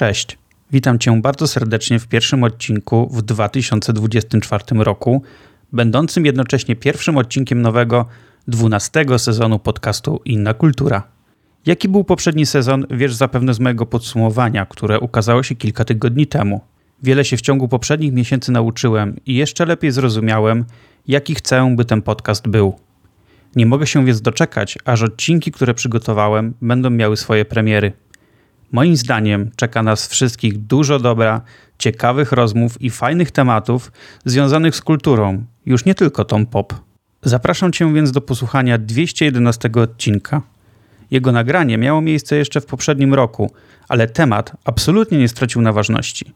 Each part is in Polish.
Cześć. Witam Cię bardzo serdecznie w pierwszym odcinku w 2024 roku, będącym jednocześnie pierwszym odcinkiem nowego 12 sezonu podcastu Inna Kultura. Jaki był poprzedni sezon, wiesz zapewne z mojego podsumowania, które ukazało się kilka tygodni temu. Wiele się w ciągu poprzednich miesięcy nauczyłem i jeszcze lepiej zrozumiałem, jaki chcę, by ten podcast był. Nie mogę się więc doczekać, aż odcinki, które przygotowałem, będą miały swoje premiery. Moim zdaniem czeka nas wszystkich dużo dobra, ciekawych rozmów i fajnych tematów związanych z kulturą, już nie tylko tą pop. Zapraszam Cię więc do posłuchania 211 odcinka. Jego nagranie miało miejsce jeszcze w poprzednim roku, ale temat absolutnie nie stracił na ważności.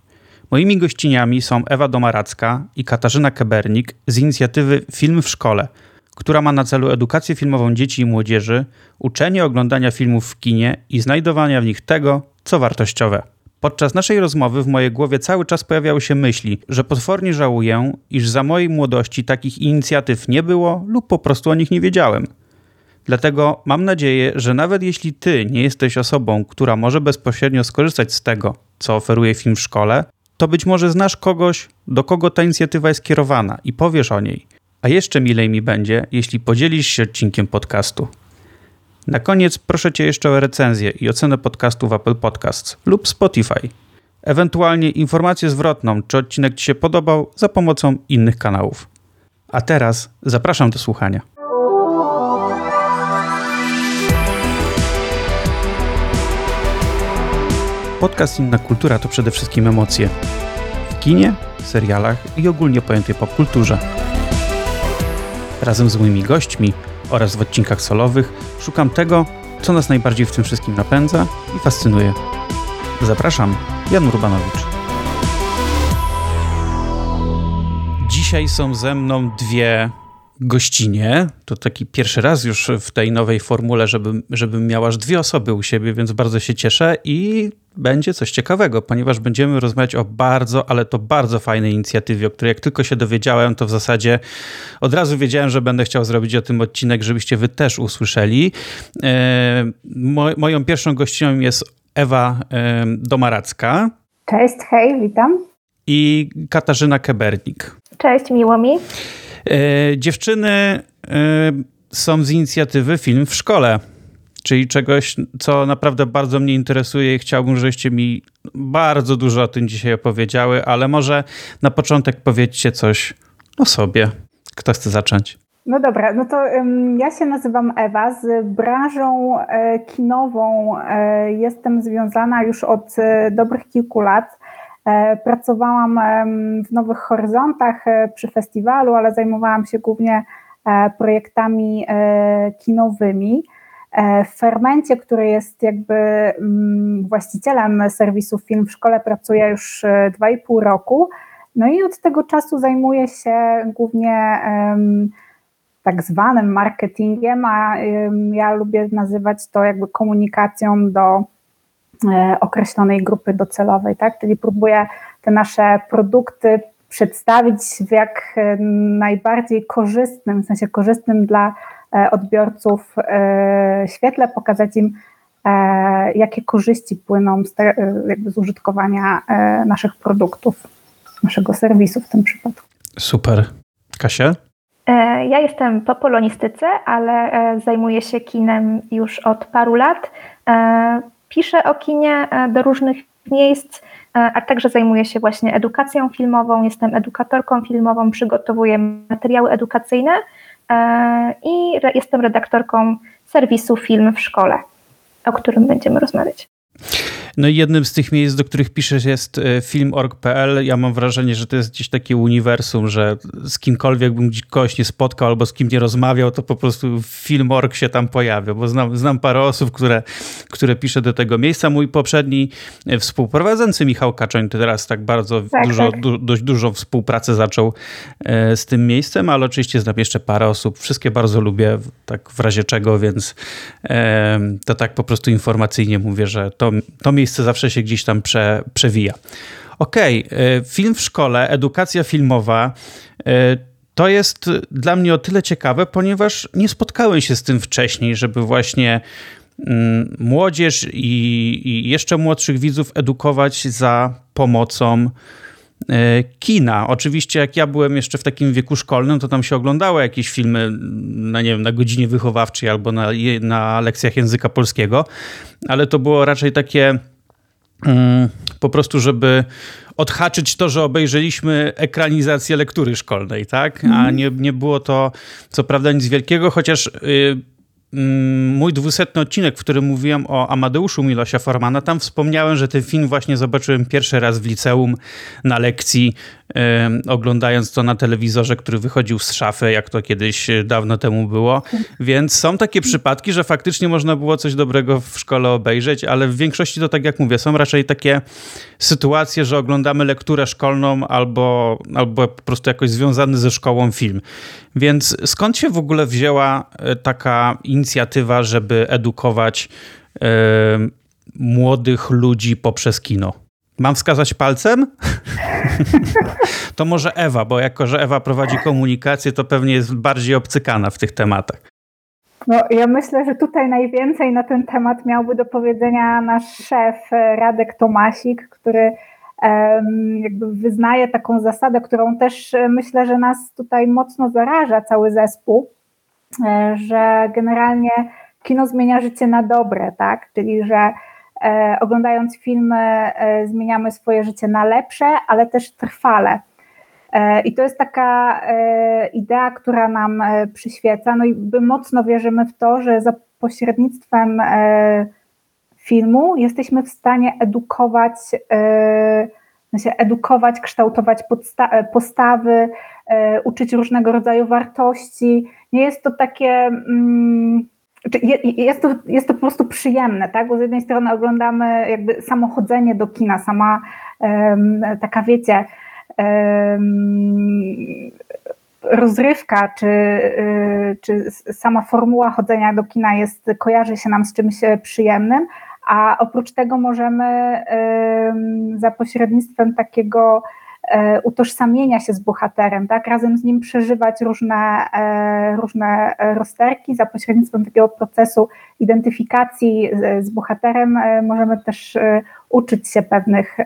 Moimi gościniami są Ewa Domaracka i Katarzyna Kebernik z inicjatywy Film w Szkole, która ma na celu edukację filmową dzieci i młodzieży, uczenie oglądania filmów w kinie i znajdowania w nich tego, co wartościowe. Podczas naszej rozmowy w mojej głowie cały czas pojawiały się myśli, że potwornie żałuję, iż za mojej młodości takich inicjatyw nie było lub po prostu o nich nie wiedziałem. Dlatego mam nadzieję, że nawet jeśli ty nie jesteś osobą, która może bezpośrednio skorzystać z tego, co oferuje film w szkole, to być może znasz kogoś, do kogo ta inicjatywa jest kierowana i powiesz o niej. A jeszcze milej mi będzie, jeśli podzielisz się odcinkiem podcastu. Na koniec proszę Cię jeszcze o recenzję i ocenę podcastu w Apple Podcasts lub Spotify. Ewentualnie informację zwrotną, czy odcinek Ci się podobał za pomocą innych kanałów. A teraz zapraszam do słuchania. Podcast Inna Kultura to przede wszystkim emocje. W kinie, serialach i ogólnie pojętej popkulturze. Razem z moimi gośćmi oraz w odcinkach solowych szukam tego, co nas najbardziej w tym wszystkim napędza i fascynuje. Zapraszam, Jan Urbanowicz. Dzisiaj są ze mną dwie gościnie. To taki pierwszy raz już w tej nowej formule, żebym, żebym miał aż dwie osoby u siebie, więc bardzo się cieszę i będzie coś ciekawego, ponieważ będziemy rozmawiać o bardzo, ale to bardzo fajnej inicjatywie, o której jak tylko się dowiedziałem, to w zasadzie od razu wiedziałem, że będę chciał zrobić o tym odcinek, żebyście wy też usłyszeli. E, moją pierwszą gościną jest Ewa e, Domaracka. Cześć, hej, witam. I Katarzyna Kebernik. Cześć, miło mi. E, dziewczyny są z inicjatywy Film w Szkole czyli czegoś, co naprawdę bardzo mnie interesuje i chciałbym, żebyście mi bardzo dużo o tym dzisiaj opowiedziały, ale może na początek powiedzcie coś o sobie. Kto chce zacząć? No dobra, no to um, ja się nazywam Ewa. Z branżą e, kinową e, jestem związana już od e, dobrych kilku lat. E, pracowałam w Nowych Horyzontach e, przy festiwalu, ale zajmowałam się głównie e, projektami kinowymi. E, w Fermencie, który jest jakby mm, właścicielem serwisu Film w Szkole, pracuję już 2,5 e, roku. No i od tego czasu zajmuję się głównie tak zwanym marketingiem, a ja lubię nazywać to jakby komunikacją do e, określonej grupy docelowej, tak? Czyli próbuję te nasze produkty przedstawić w jak najbardziej korzystnym, w sensie korzystnym dla odbiorców e, świetle, pokazać im, e, jakie korzyści płyną z, te, jakby z użytkowania naszych produktów, naszego serwisu w tym przypadku. Super. Kasia? Ja jestem po polonistyce, ale zajmuję się kinem już od paru lat. Piszę o kinie do różnych miejsc, a także zajmuję się właśnie edukacją filmową. Jestem edukatorką filmową, przygotowuję materiały edukacyjne E, i jestem redaktorką serwisu Film w Szkole, o którym będziemy rozmawiać. No i jednym z tych miejsc, do których piszesz jest e, film.org.pl. Ja mam wrażenie, że to jest gdzieś takie uniwersum, że z kimkolwiek bym kogoś nie spotkał albo z kim nie rozmawiał, to po prostu film.org się tam pojawia, bo znam, znam parę osób, które, które pisze do tego miejsca. Mój poprzedni e, współprowadzący Michał Kaczoń teraz tak bardzo tak, dużo, tak. Du, dość dużą współpracę zaczął e, z tym miejscem, ale oczywiście znam jeszcze parę osób. Wszystkie bardzo lubię, tak w razie czego, więc to tak po prostu informacyjnie mówię, że to, to miejsce miejsce zawsze się gdzieś tam prze, przewija. Okej, okay, film w szkole, edukacja filmowa. E, to jest dla mnie o tyle ciekawe, ponieważ nie spotkałem się z tym wcześniej, żeby właśnie mm, młodzież i, i jeszcze młodszych widzów edukować za pomocą kina. Oczywiście jak ja byłem jeszcze w takim wieku szkolnym, to tam się oglądało jakieś filmy na, nie wiem, na godzinie wychowawczej albo na, na lekcjach języka polskiego, ale to było raczej takie mm, po prostu, żeby odhaczyć to, że obejrzeliśmy ekranizację lektury szkolnej, tak? A mhm. nie, nie było to co prawda nic wielkiego, chociaż... Y, Mm, mój dwusetny odcinek, w którym mówiłem o Amadeuszu Milosia Formana, tam wspomniałem, że ten film właśnie zobaczyłem pierwszy raz w liceum na lekcji, oglądając to na telewizorze, który wychodził z szafy, jak to kiedyś e, dawno temu było. Więc są takie przypadki, że faktycznie można było coś dobrego w szkole obejrzeć, ale w większości to tak jak mówię, są raczej takie sytuacje, że oglądamy lekturę szkolną albo, albo po prostu jakoś związany ze szkołą film. Więc skąd się w ogóle wzięła e, taka inicjatywa, żeby edukować e, młodych ludzi poprzez kino? Mam wskazać palcem? to może Ewa, bo jako, że Ewa prowadzi komunikację, to pewnie jest bardziej obcykana w tych tematach. No, ja myślę, że tutaj najwięcej na ten temat miałby do powiedzenia nasz szef e, Radek Tomasik, który jakby wyznaje taką zasadę, którą też e, myślę, że nas tutaj mocno zaraża cały zespół, że generalnie kino zmienia życie na dobre, tak? Czyli że e, oglądając filmy zmieniamy swoje życie na lepsze, ale też trwale. I to jest taka idea, która nam przyświeca. No i my mocno wierzymy w to, że za pośrednictwem filmu jesteśmy w stanie edukować, się edukować, kształtować postawy, e, uczyć różnego rodzaju wartości. Nie jest to takie. Mm, jest to, jest to po prostu przyjemne, tak? Bo z jednej strony oglądamy jakby samochodzenie do kina, sama taka wiecie, rozrywka, czy, y, czy sama formuła chodzenia do kina jest, kojarzy się nam z czymś przyjemnym, a oprócz tego możemy za pośrednictwem takiego e, utożsamienia się z bohaterem, tak, razem z nim przeżywać różne, e, różne rozterki, za pośrednictwem takiego procesu identyfikacji z, z bohaterem e, możemy też uczyć się pewnych,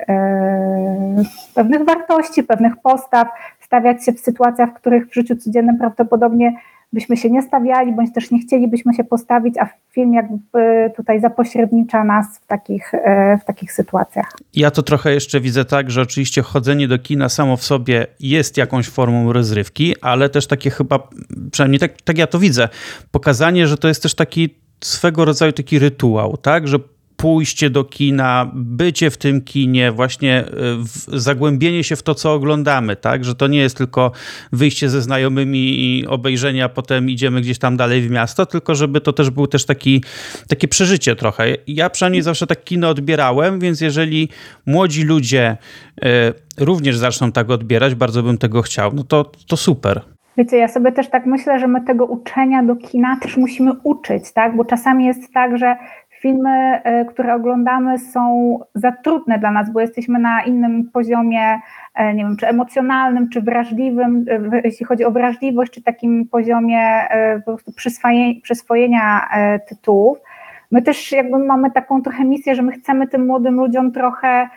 pewnych wartości, pewnych postaw, stawiać się w sytuacjach, w których w życiu codziennym prawdopodobnie byśmy się nie stawiali, bądź też nie chcielibyśmy się postawić, a film jakby tutaj zapośrednicza nas w takich, e, w takich sytuacjach. Ja to trochę jeszcze widzę tak, że oczywiście chodzenie do kina samo w sobie jest jakąś formą rozrywki, ale też takie chyba, przynajmniej tak, tak ja to widzę, pokazanie, że to jest też taki swego rodzaju taki rytuał, tak, że pójście do kina, bycie w tym kinie, właśnie e, zagłębienie się w to, co oglądamy, tak? Że to nie jest tylko wyjście ze znajomymi i obejrzenie, a potem idziemy gdzieś tam dalej w miasto, tylko żeby to też był też taki, takie przeżycie trochę. Ja przynajmniej zawsze tak kino odbierałem, więc jeżeli młodzi ludzie e, również zaczną tak odbierać, bardzo bym tego chciał, no to, to super. Wiecie, ja sobie też tak myślę, że my tego uczenia do kina też musimy uczyć, tak? Bo czasami jest tak, że filmy, e, które oglądamy, są za trudne dla nas, bo jesteśmy na innym poziomie, e, nie wiem, czy emocjonalnym, czy wrażliwym, e, jeśli chodzi o wrażliwość, czy takim poziomie po prostu przyswojenia tytułów. My też jakby mamy taką trochę misję, że my chcemy tym młodym ludziom trochę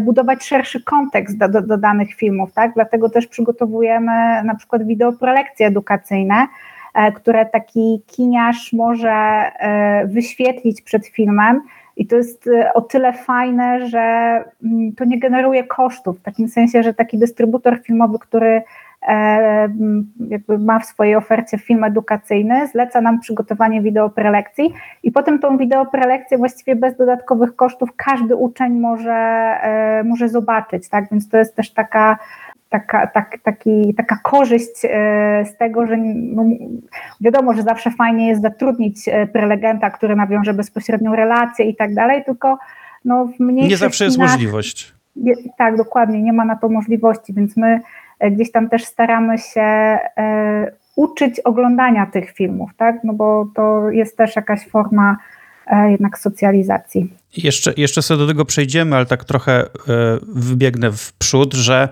budować szerszy kontekst do, do, do danych filmów, tak? Dlatego też przygotowujemy na przykład wideoprelekcje edukacyjne, które taki kiniarz może e, wyświetlić przed filmem. I to jest e, o tyle fajne, że mm, to nie generuje kosztów, w takim sensie, że taki dystrybutor filmowy, który jakby ma w swojej ofercie film edukacyjny, zleca nam przygotowanie wideoprelekcji i potem tą wideoprelekcję właściwie bez dodatkowych kosztów każdy uczeń może, może zobaczyć, tak? Więc to jest też taka taka, tak, taki, taka korzyść e, z tego, że no, wiadomo, że zawsze fajnie jest zatrudnić e, prelegenta, który nawiąże bezpośrednią relację i tak dalej, tylko no, w mniejszych Nie zawsze jest możliwość. tak, dokładnie, nie ma na to możliwości, więc my e, gdzieś tam też staramy się uczyć oglądania tych filmów, tak? No bo to jest też jakaś forma jednak socjalizacji. Jeszcze, jeszcze sobie do tego przejdziemy, ale tak trochę wybiegnę w przód, że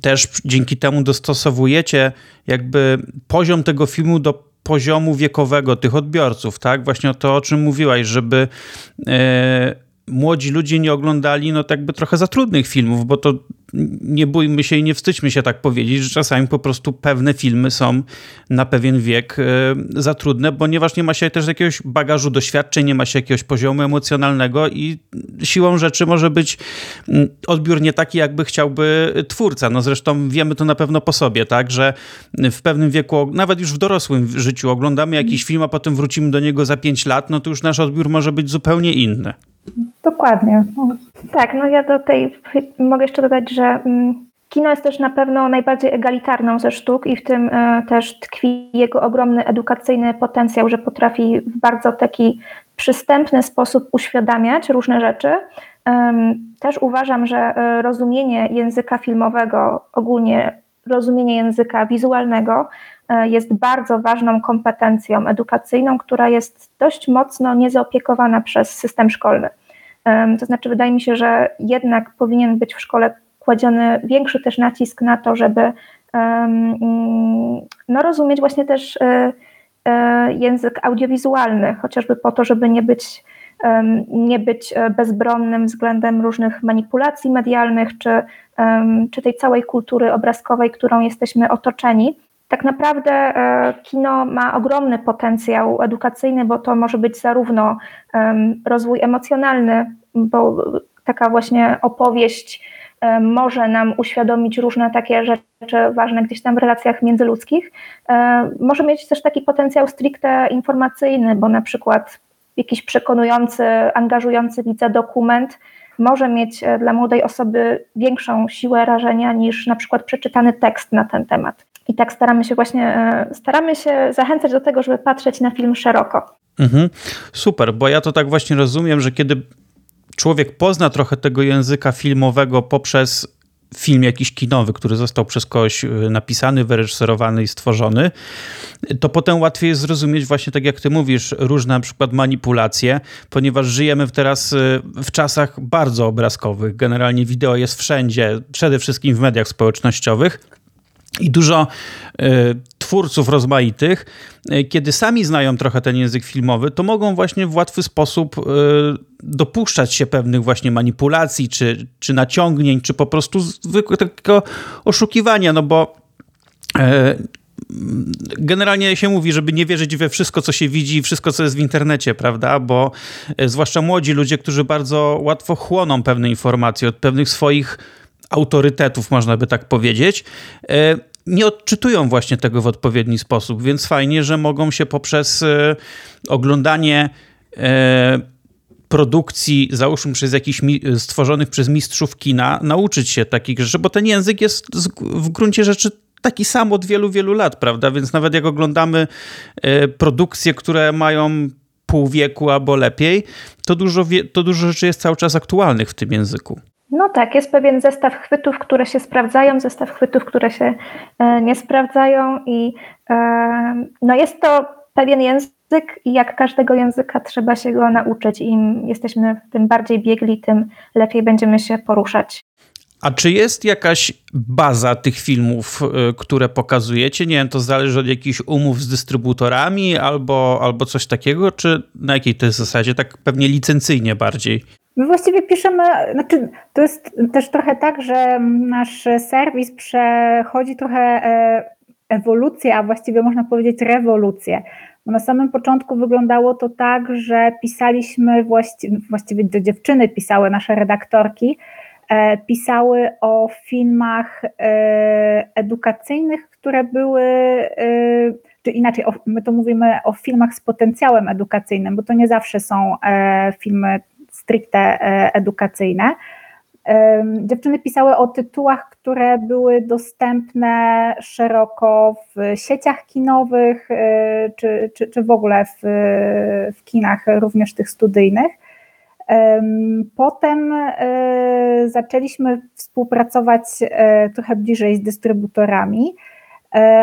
też dzięki temu dostosowujecie jakby poziom tego filmu do poziomu wiekowego tych odbiorców, tak? Właśnie o to, o czym mówiłaś, żeby młodzi ludzie nie oglądali no tak by trochę za trudnych filmów, bo to nie bójmy się i nie wstydźmy się tak powiedzieć, że czasami po prostu pewne filmy są na pewien wiek e, za trudne, ponieważ nie ma się też jakiegoś bagażu doświadczeń, nie ma się jakiegoś poziomu emocjonalnego i siłą rzeczy może być mm, odbiór nie taki, jakby chciałby twórca. No zresztą wiemy to na pewno po sobie, tak, że w pewnym wieku, nawet już w dorosłym życiu oglądamy jakiś film, a potem wrócimy do niego za pięć lat, no to już nasz odbiór może być zupełnie inny. Dokładnie. Tak, no ja do tej mogę jeszcze dodać, że mm, kino jest też na pewno najbardziej egalitarną ze sztuk i w tym e, też tkwi jego ogromny edukacyjny potencjał, że potrafi w bardzo taki przystępny sposób uświadamiać różne rzeczy. Też uważam, że e, rozumienie języka filmowego, ogólnie rozumienie języka wizualnego e, jest bardzo ważną kompetencją edukacyjną, która jest dość mocno niezaopiekowana przez system szkolny. To znaczy, wydaje mi się, że jednak powinien być w szkole kładziony większy też nacisk na to, żeby no, rozumieć właśnie też e, e, język audiowizualny, chociażby po to, żeby nie być, nie być e, bezbronnym względem różnych manipulacji medialnych, czy, czy tej całej kultury obrazkowej, którą jesteśmy otoczeni. Tak naprawdę kino ma ogromny potencjał edukacyjny, bo to może być zarówno rozwój emocjonalny bo taka właśnie opowieść e, może nam uświadomić różne takie rzeczy ważne gdzieś tam w relacjach międzyludzkich. E, może mieć też taki potencjał stricte informacyjny, bo na przykład jakiś przekonujący, angażujący widza dokument może mieć e, dla młodej osoby większą siłę rażenia niż na przykład przeczytany tekst na ten temat. I tak staramy się właśnie, staramy się zachęcać do tego, żeby patrzeć na film szeroko. Mhm. Super, bo ja to tak właśnie rozumiem, że kiedy człowiek pozna trochę tego języka filmowego poprzez film jakiś kinowy, który został przez kogoś y, napisany, wyreżyserowany i stworzony, to potem łatwiej jest zrozumieć właśnie tak jak ty mówisz, różne na przykład manipulacje, ponieważ żyjemy teraz y, w czasach bardzo obrazkowych. Generalnie wideo jest wszędzie, przede wszystkim w mediach społecznościowych. I dużo y, twórców rozmaitych, y, kiedy sami znają trochę ten język filmowy, to mogą właśnie w łatwy sposób y, dopuszczać się pewnych właśnie manipulacji, czy, czy naciągnięć, czy po prostu zwykłego oszukiwania, no bo generalnie się mówi, żeby nie wierzyć we wszystko, co się widzi i wszystko, co jest w internecie, prawda? Bo zwłaszcza młodzi ludzie, którzy bardzo łatwo chłoną pewne informacje od pewnych swoich autorytetów, można by tak powiedzieć, e, nie odczytują właśnie tego w odpowiedni sposób, więc fajnie, że mogą się poprzez e, oglądanie e, produkcji, załóżmy przez jakichś stworzonych przez mistrzów kina, nauczyć się takich rzeczy, bo ten język jest w gruncie rzeczy taki sam od wielu, wielu lat, prawda? Więc nawet jak oglądamy produkcje, które mają pół wieku albo lepiej, to dużo, to dużo rzeczy jest cały czas aktualnych w tym języku. No tak, jest pewien zestaw chwytów, które się sprawdzają, zestaw chwytów, które się e, nie sprawdzają i e, no jest to pewien język i jak każdego języka trzeba się go nauczyć. Im jesteśmy tym bardziej biegli, tym lepiej będziemy się poruszać. A czy jest jakaś baza tych filmów, e, które pokazujecie? Nie wiem, to zależy od jakichś umów z dystrybutorami albo, albo coś takiego, czy na jakiej to jest zasadzie? Tak pewnie licencyjnie bardziej. My właściwie piszemy, znaczy to jest też trochę tak, że nasz serwis przechodzi trochę e, ewolucję, a właściwie można powiedzieć rewolucję. Bo na samym początku wyglądało to tak, że pisaliśmy, właściwie, do dziewczyny pisały nasze redaktorki, e, pisały o filmach e, edukacyjnych, które były, czy inaczej, my to mówimy o filmach z potencjałem edukacyjnym, bo to nie zawsze są filmy stricte e, edukacyjne. Dziewczyny pisały o tytułach, które były dostępne szeroko w sieciach kinowych, e, czy, czy, czy w ogóle w, w kinach, również tych studyjnych. Potem e, zaczęliśmy współpracować trochę bliżej z dystrybutorami,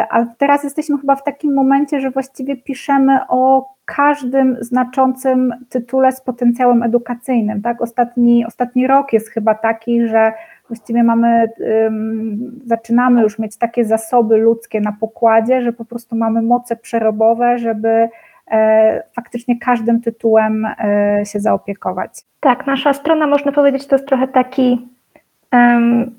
a teraz jesteśmy chyba w takim momencie, że właściwie piszemy o każdym znaczącym tytule z potencjałem edukacyjnym. Tak? Ostatni, ostatni rok jest chyba taki, że właściwie mamy, zaczynamy już mieć takie zasoby ludzkie na pokładzie, że po prostu mamy moce przerobowe, żeby e, faktycznie każdym tytułem e, się zaopiekować. Tak, nasza strona, można powiedzieć, to jest trochę taki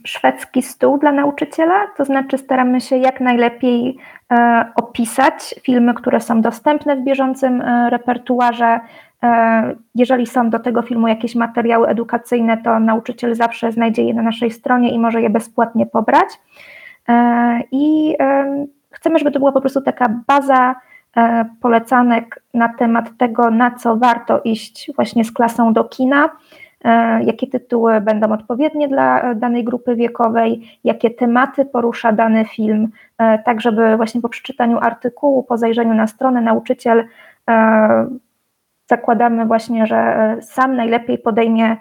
szwedzki stół dla nauczyciela, to znaczy staramy się jak najlepiej e, opisać filmy, które są dostępne w bieżącym e, repertuarze. E, jeżeli są do tego filmu jakieś materiały edukacyjne, to nauczyciel zawsze znajdzie je na naszej stronie i może je bezpłatnie pobrać. I chcemy, żeby to była po prostu taka baza polecanek na temat tego, na co warto iść właśnie z klasą do kina jakie tytuły będą odpowiednie dla e, danej grupy wiekowej, jakie tematy porusza dany film, e, tak żeby właśnie po przeczytaniu artykułu, po zajrzeniu na stronę nauczyciel zakładamy właśnie, że sam najlepiej podejmie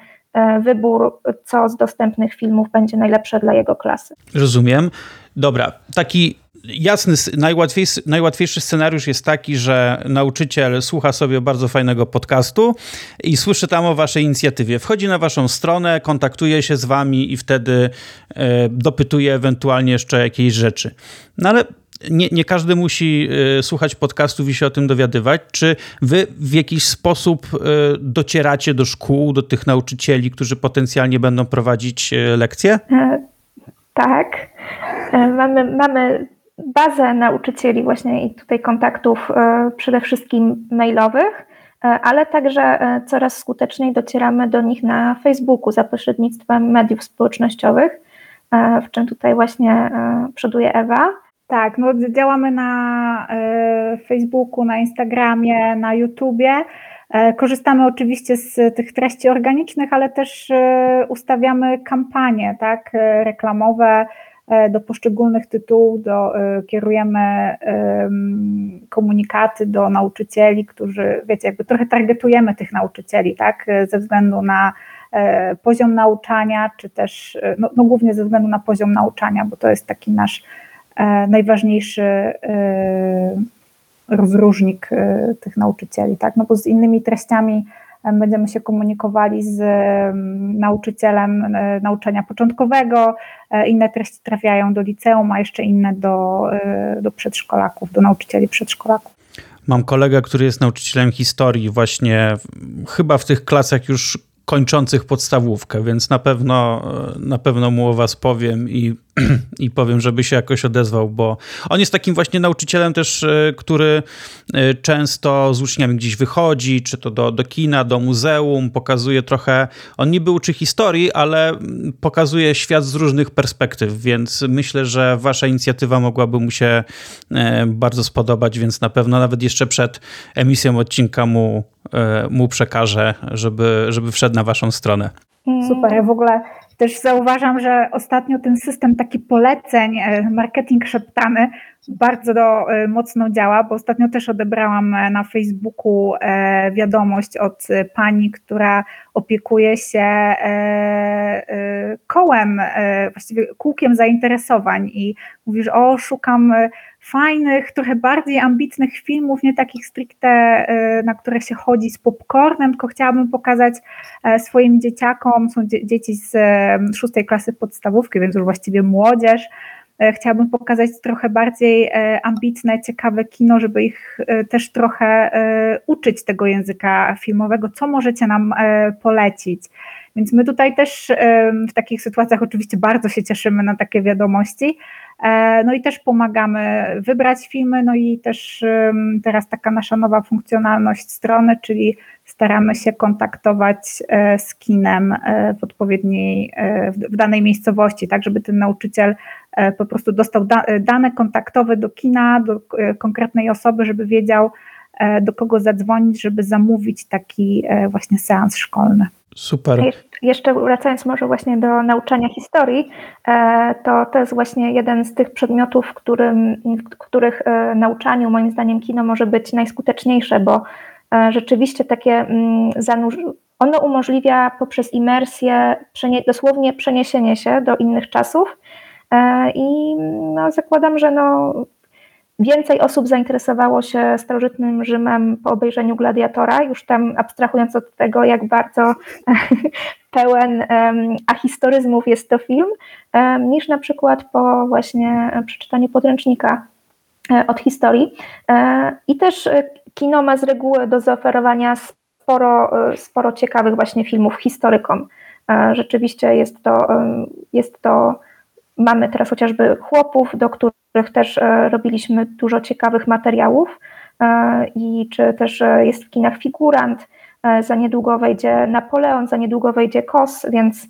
wybór, co z dostępnych filmów będzie najlepsze dla jego klasy. Rozumiem. Dobra, taki jasny, najłatwiejszy, najłatwiejszy scenariusz jest taki, że nauczyciel słucha sobie bardzo fajnego podcastu i słyszy tam o waszej inicjatywie. Wchodzi na waszą stronę, kontaktuje się z wami i wtedy e, dopytuje ewentualnie jeszcze jakiejś rzeczy. No ale nie, nie, każdy musi y, słuchać podcastów i się o tym dowiadywać. Czy wy w jakiś sposób y, docieracie do szkół, do tych nauczycieli, którzy potencjalnie będą prowadzić y, lekcje? E, tak. E, mamy, mamy bazę nauczycieli właśnie i tutaj kontaktów e, przede wszystkim mailowych, e, ale także coraz skuteczniej docieramy do nich na Facebooku za pośrednictwem mediów społecznościowych, w czym tutaj właśnie przoduje Ewa. Tak, no działamy na Facebooku, na Instagramie, na YouTubie. Korzystamy oczywiście z tych treści organicznych, ale też ustawiamy kampanie tak, reklamowe, do poszczególnych tytułów, do, e, kierujemy komunikaty do nauczycieli, którzy, wiecie, jakby trochę targetujemy tych nauczycieli, tak, ze względu na e, poziom nauczania, czy też, no, no głównie ze względu na poziom nauczania, bo to jest taki nasz najważniejszy rozróżnik tych nauczycieli, tak, no bo z innymi treściami będziemy się komunikowali z nauczycielem e, nauczania początkowego, e, inne treści trafiają do liceum, a jeszcze inne do, e, do przedszkolaków, do nauczycieli przedszkolaków. Mam kolegę, który jest nauczycielem historii, właśnie chyba w tych klasach już kończących podstawówkę, więc na pewno, na pewno mu o was powiem i, i powiem, żeby się jakoś odezwał, bo on jest takim właśnie nauczycielem też, e, który e, często z uczniami gdzieś wychodzi, czy to do, do kina, do muzeum, pokazuje trochę, on niby uczy historii, ale pokazuje świat z różnych perspektyw, więc myślę, że wasza inicjatywa mogłaby mu się e, bardzo spodobać, więc na pewno nawet jeszcze przed emisją odcinka mu mu przekażę, żeby, żeby wszedł na waszą stronę. Super, ja w ogóle też zauważam, że ostatnio ten system taki poleceń, e, marketing szeptany bardzo do, e, mocno działa, bo ostatnio też odebrałam na Facebooku wiadomość od pani, która opiekuje się kołem, właściwie kółkiem zainteresowań i mówisz, o szukam fajnych, trochę bardziej ambitnych filmów, nie takich stricte, na które się chodzi z popcornem, tylko chciałabym pokazać e, swoim dzieciakom, są dzieci z szóstej klasy podstawówki, więc już właściwie młodzież, e, chciałabym pokazać trochę bardziej e, ambitne, ciekawe kino, żeby ich też trochę uczyć tego języka filmowego. Co możecie nam polecić? Więc my tutaj też w takich sytuacjach oczywiście bardzo się cieszymy na takie wiadomości, E, no i też pomagamy wybrać filmy, no i też teraz taka nasza nowa funkcjonalność strony, czyli staramy się kontaktować e, z kinem e, w odpowiedniej, w danej miejscowości, tak żeby ten nauczyciel po prostu dostał dane kontaktowe do kina, do konkretnej osoby, żeby wiedział, do kogo zadzwonić, żeby zamówić taki właśnie seans szkolny. Super. Jeszcze wracając może właśnie do nauczania historii, e, to to jest właśnie jeden z tych przedmiotów, w, którym, w których e, nauczaniu moim zdaniem kino może być najskuteczniejsze, bo e, rzeczywiście takie mm, zanurz... ono umożliwia poprzez imersję dosłownie przeniesienie się do innych czasów i no, zakładam, że no, Więcej osób zainteresowało się starożytnym Rzymem po obejrzeniu Gladiatora, już tam abstrahując od tego, jak bardzo pełen ahistoryzmów jest to film, niż na przykład po właśnie przeczytaniu podręcznika e, od historii. E, I też e, kino ma z reguły do zaoferowania sporo, sporo ciekawych właśnie filmów historykom. Rzeczywiście jest to, jest to Mamy teraz chociażby chłopów, do których też e, robiliśmy dużo ciekawych materiałów e, i czy też e, jest w kinach figurant, za niedługo wejdzie Napoleon, za niedługo wejdzie Kos, więc,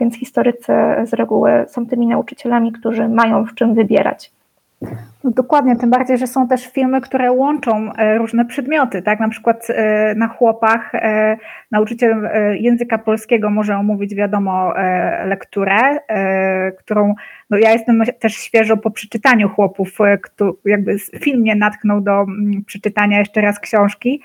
więc historycy z reguły są tymi nauczycielami, którzy mają w czym wybierać. No dokładnie, tym bardziej, że są też filmy, które łączą e, różne przedmioty, tak? Na przykład e, na chłopach e, nauczyciel języka polskiego może omówić, wiadomo, lekturę, którą no ja jestem też świeżo po przeczytaniu chłopów, jakby film mnie natknął do mm, przeczytania jeszcze raz książki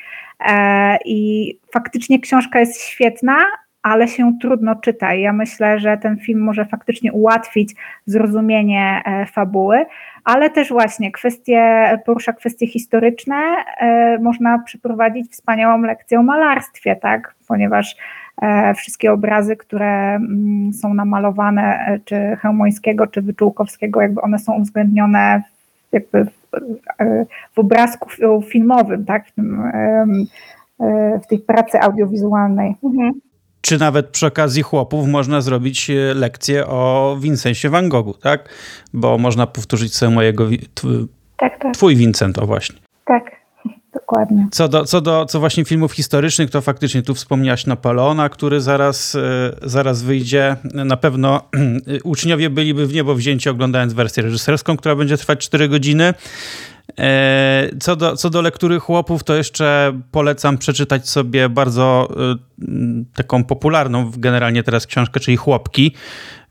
i faktycznie książka jest świetna, ale się trudno czyta. I ja myślę, że ten film może faktycznie ułatwić zrozumienie fabuły ale też właśnie kwestie, porusza kwestie historyczne, e, można przeprowadzić wspaniałą lekcję o malarstwie, tak? ponieważ e, wszystkie obrazy, które mm, są namalowane, e, czy Chełmońskiego, czy Wyczółkowskiego, jakby one są uwzględnione jakby w, w obrazku filmowym, tak? w, tym, w tej pracy audiowizualnej. Mhm czy nawet przy okazji chłopów można zrobić e, lekcję o Vincencie Van Goghu, tak? Bo można powtórzyć sobie mojego, tak, tak. twój Vincent, o właśnie. Tak. Dokładnie. Co do, co do co właśnie filmów historycznych, to faktycznie tu wspomniałaś Napoleona, który zaraz, e, zaraz wyjdzie. Na pewno uczniowie byliby w niebo wzięci oglądając wersję reżyserską, która będzie trwać 4 godziny. E, co do, co do lektury chłopów, to jeszcze polecam przeczytać sobie bardzo e, taką popularną generalnie teraz książkę, czyli Chłopki.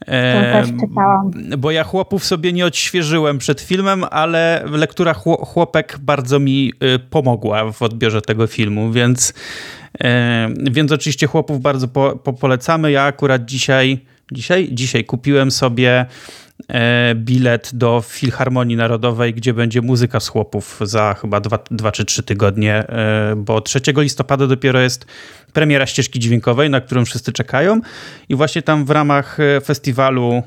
E, też czytałam. Bo ja chłopów sobie nie odświeżyłem przed filmem, ale lektura chłopek bardzo mi pomogła w odbiorze tego filmu, więc, więc oczywiście chłopów bardzo po, po polecamy. Ja akurat dzisiaj, dzisiaj, dzisiaj kupiłem sobie E, bilet do Filharmonii Narodowej, gdzie będzie muzyka z chłopów za chyba dwa, dwa czy trzy tygodnie, e, bo 3 listopada dopiero jest premiera ścieżki dźwiękowej, na którą wszyscy czekają i właśnie tam w ramach e, festiwalu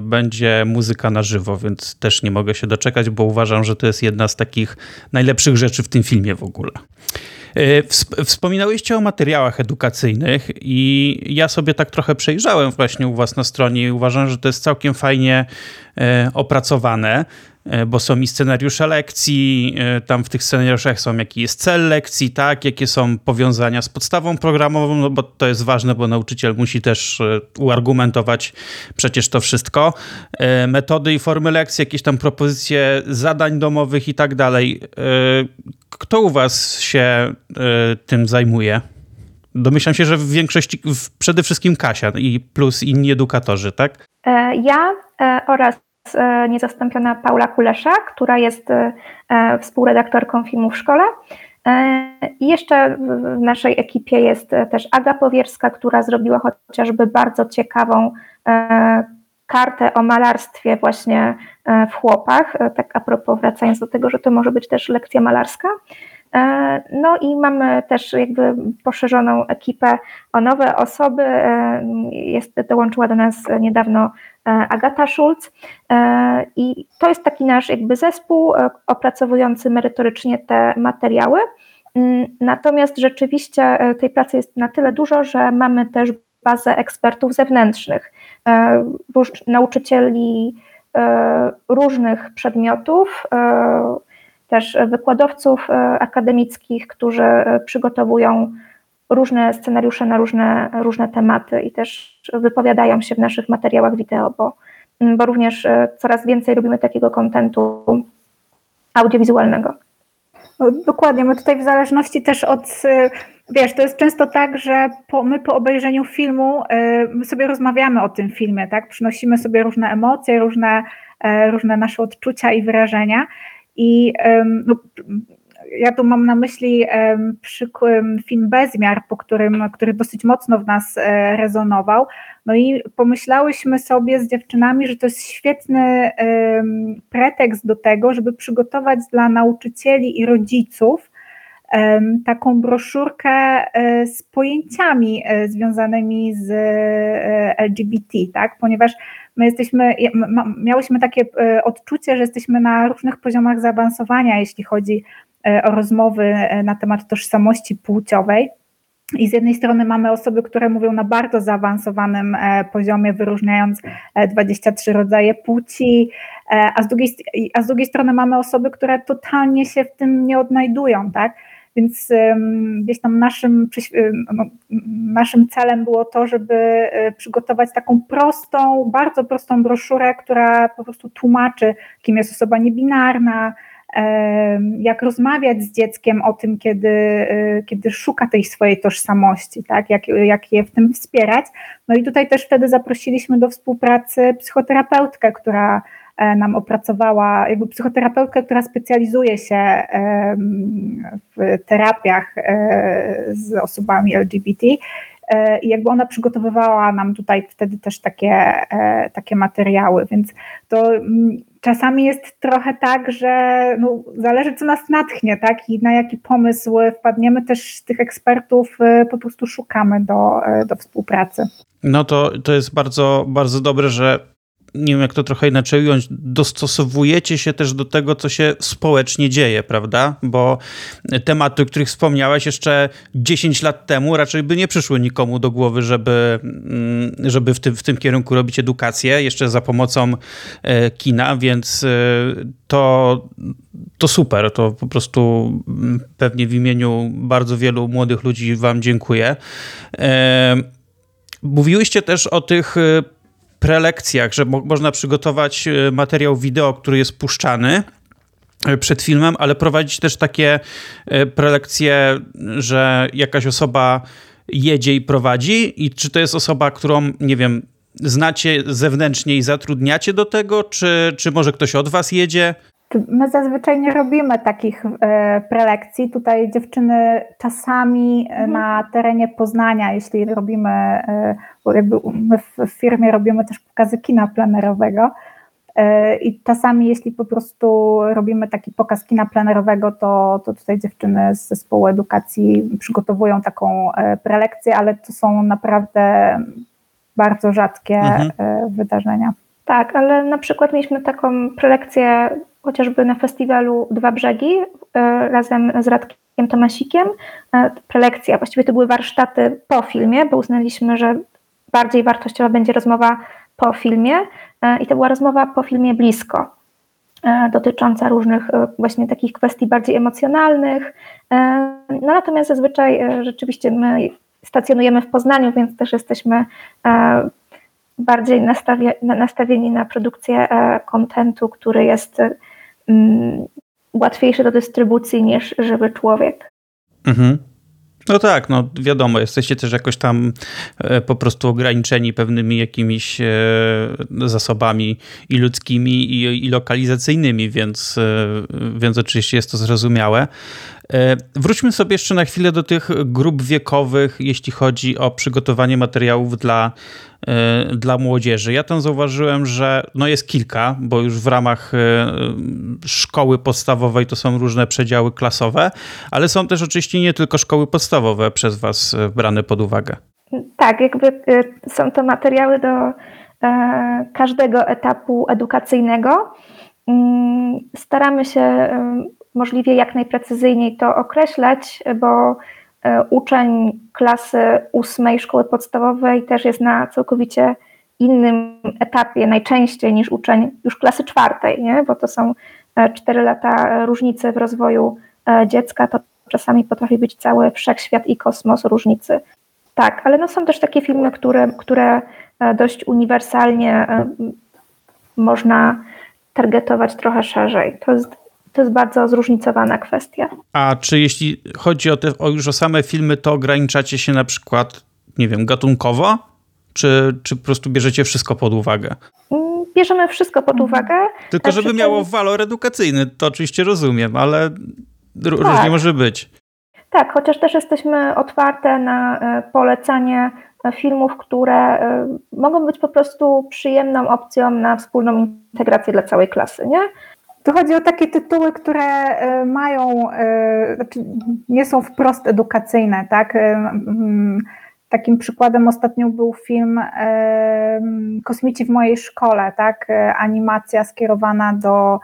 będzie muzyka na żywo, więc też nie mogę się doczekać, bo uważam, że to jest jedna z takich najlepszych rzeczy w tym filmie w ogóle. E, wspominałyście o materiałach edukacyjnych i ja sobie tak trochę przejrzałem właśnie u was na stronie i uważam, że to jest całkiem fajnie e, opracowane. E, bo są i scenariusze lekcji, e, tam w tych scenariuszach są jaki jest cel lekcji, tak, jakie są powiązania z podstawą programową, no bo to jest ważne, bo nauczyciel musi też e, uargumentować przecież to wszystko. Metody i formy lekcji, jakieś tam propozycje zadań domowych i tak dalej. Kto u was się tym zajmuje? Domyślam się, że w większości, przede wszystkim Kasia i plus inni edukatorzy, tak? Ja oraz niezastąpiona Paula Kulesza, która jest e, e, współredaktorką filmu w szkole. I jeszcze w naszej ekipie jest też Aga Powierska, która zrobiła chociażby bardzo ciekawą kartę o malarstwie właśnie w chłopach, tak a propos wracając do tego, że to może być też lekcja malarska. No i mamy też jakby poszerzoną ekipę o nowe osoby. Jest, dołączyła do nas niedawno E, Agata Schulz e, i to jest taki nasz jakby zespół e, opracowujący merytorycznie te materiały. Mm, natomiast rzeczywiście tej pracy jest na tyle dużo, że mamy też bazę ekspertów zewnętrznych, nauczycieli różnych przedmiotów, też wykładowców akademickich, którzy przygotowują różne scenariusze na różne, różne tematy i też wypowiadają się w naszych materiałach wideo, bo, bo również e, coraz więcej robimy takiego kontentu audiowizualnego. No, dokładnie, my tutaj w zależności też od, e, wiesz, to jest często tak, że po, my po obejrzeniu filmu, e, sobie rozmawiamy o tym filmie, tak, przynosimy sobie różne emocje, różne, różne nasze odczucia i wyrażenia i no, ja tu mam na myśli film Bezmiar, po którym, który dosyć mocno w nas e, rezonował. No i pomyślałyśmy sobie z dziewczynami, że to jest świetny pretekst do tego, żeby przygotować dla nauczycieli i rodziców taką broszurkę e, z pojęciami e, związanymi z LGBT, tak? ponieważ my jesteśmy, miałyśmy takie odczucie, że jesteśmy na różnych poziomach zaawansowania, jeśli chodzi o rozmowy na temat tożsamości płciowej. I z jednej strony mamy osoby, które mówią na bardzo zaawansowanym poziomie, wyróżniając 23 rodzaje płci, a z drugiej, a z drugiej strony mamy osoby, które totalnie się w tym nie odnajdują, tak? Więc gdzieś tam naszym, no, naszym celem było to, żeby e, przygotować taką prostą, bardzo prostą broszurę, która po prostu tłumaczy, kim jest osoba niebinarna, jak rozmawiać z dzieckiem o tym, kiedy, e, kiedy szuka tej swojej tożsamości, tak? jak, jak je w tym wspierać. No i tutaj też wtedy zaprosiliśmy do współpracy psychoterapeutkę, która nam opracowała, jakby psychoterapeutkę, która specjalizuje się w terapiach e, z osobami LGBT. E, I jakby ona przygotowywała nam tutaj wtedy też takie, takie materiały, więc to mm, czasami jest trochę tak, że no, zależy co nas natchnie, tak, i na jaki pomysł wpadniemy, też tych ekspertów po prostu szukamy do, do współpracy. No to, to jest bardzo, bardzo dobre, że nie wiem jak to trochę inaczej ująć, dostosowujecie się też do tego, co się społecznie dzieje, prawda? Bo tematy, o których wspomniałeś jeszcze 10 lat temu raczej by nie przyszły nikomu do głowy, żeby, mm, żeby w, tym, w tym kierunku robić edukację, jeszcze za pomocą e, kina, więc e, to, to super. To po prostu mm, pewnie w imieniu bardzo wielu młodych ludzi Wam dziękuję. E, mówiłyście też o tych prelekcjach, że mo można przygotować e, materiał wideo, który jest puszczany e, przed filmem, ale prowadzić też takie e, prelekcje, że jakaś osoba jedzie i prowadzi i czy to jest osoba, którą, nie wiem, znacie zewnętrznie i zatrudniacie do tego, czy, czy może ktoś od was jedzie? My zazwyczaj nie robimy takich e, prelekcji. Tutaj dziewczyny czasami mhm. na terenie Poznania, jeśli robimy, e, jakby my w firmie robimy też pokazy kina plenerowego. E, I czasami, jeśli po prostu robimy taki pokaz kina plenerowego, to, to tutaj dziewczyny z zespołu edukacji przygotowują taką prelekcję, ale to są naprawdę bardzo rzadkie mhm. wydarzenia. Tak, ale na przykład mieliśmy taką prelekcję chociażby na festiwalu Dwa Brzegi e, razem z Radkiem Tomasikiem. E, prelekcja, właściwie to były warsztaty po filmie, bo uznaliśmy, że bardziej wartościowa będzie rozmowa po filmie e, i to była rozmowa po filmie blisko, dotycząca różnych właśnie takich kwestii bardziej emocjonalnych. No natomiast zazwyczaj rzeczywiście my stacjonujemy w Poznaniu, więc też jesteśmy bardziej nastawieni na produkcję kontentu, który jest mm, łatwiejsze do dystrybucji niż żywy człowiek. Mhm. No tak, no wiadomo, jesteście też jakoś tam e, po prostu ograniczeni pewnymi jakimiś e, zasobami i ludzkimi, i, i lokalizacyjnymi, więc, e, więc oczywiście jest to zrozumiałe. Wróćmy sobie jeszcze na chwilę do tych grup wiekowych, jeśli chodzi o przygotowanie materiałów dla E, dla młodzieży. Ja tam zauważyłem, że no jest kilka, bo już w ramach e, szkoły podstawowej to są różne przedziały klasowe, ale są też oczywiście nie tylko szkoły podstawowe przez Was e, brane pod uwagę. Tak, jakby są to materiały do każdego etapu edukacyjnego. Mm, staramy się możliwie jak najprecyzyjniej to określać, bo E, uczeń klasy ósmej szkoły podstawowej też jest na całkowicie innym etapie najczęściej niż uczeń już klasy czwartej, nie? bo to są e, cztery lata różnicy w rozwoju e, dziecka, to czasami potrafi być cały wszechświat i kosmos różnicy. Tak, ale no są też takie filmy, które, które dość uniwersalnie można targetować trochę szerzej. To jest to jest bardzo zróżnicowana kwestia. A czy jeśli chodzi o, te, o już o same filmy, to ograniczacie się na przykład, nie wiem, gatunkowo? Czy, czy po prostu bierzecie wszystko pod uwagę? Mm, bierzemy wszystko pod uwagę. Tylko żeby miało walor edukacyjny, to oczywiście rozumiem, ale różnie tak. może być. Tak, chociaż też jesteśmy otwarte na polecanie filmów, które mogą być po prostu przyjemną opcją na wspólną integrację dla całej klasy, nie? Tu chodzi o takie tytuły, które e, mają, e, znaczy nie są wprost edukacyjne, tak? E, takim przykładem ostatnio był film Kosmici w mojej szkole, tak? Animacja skierowana do,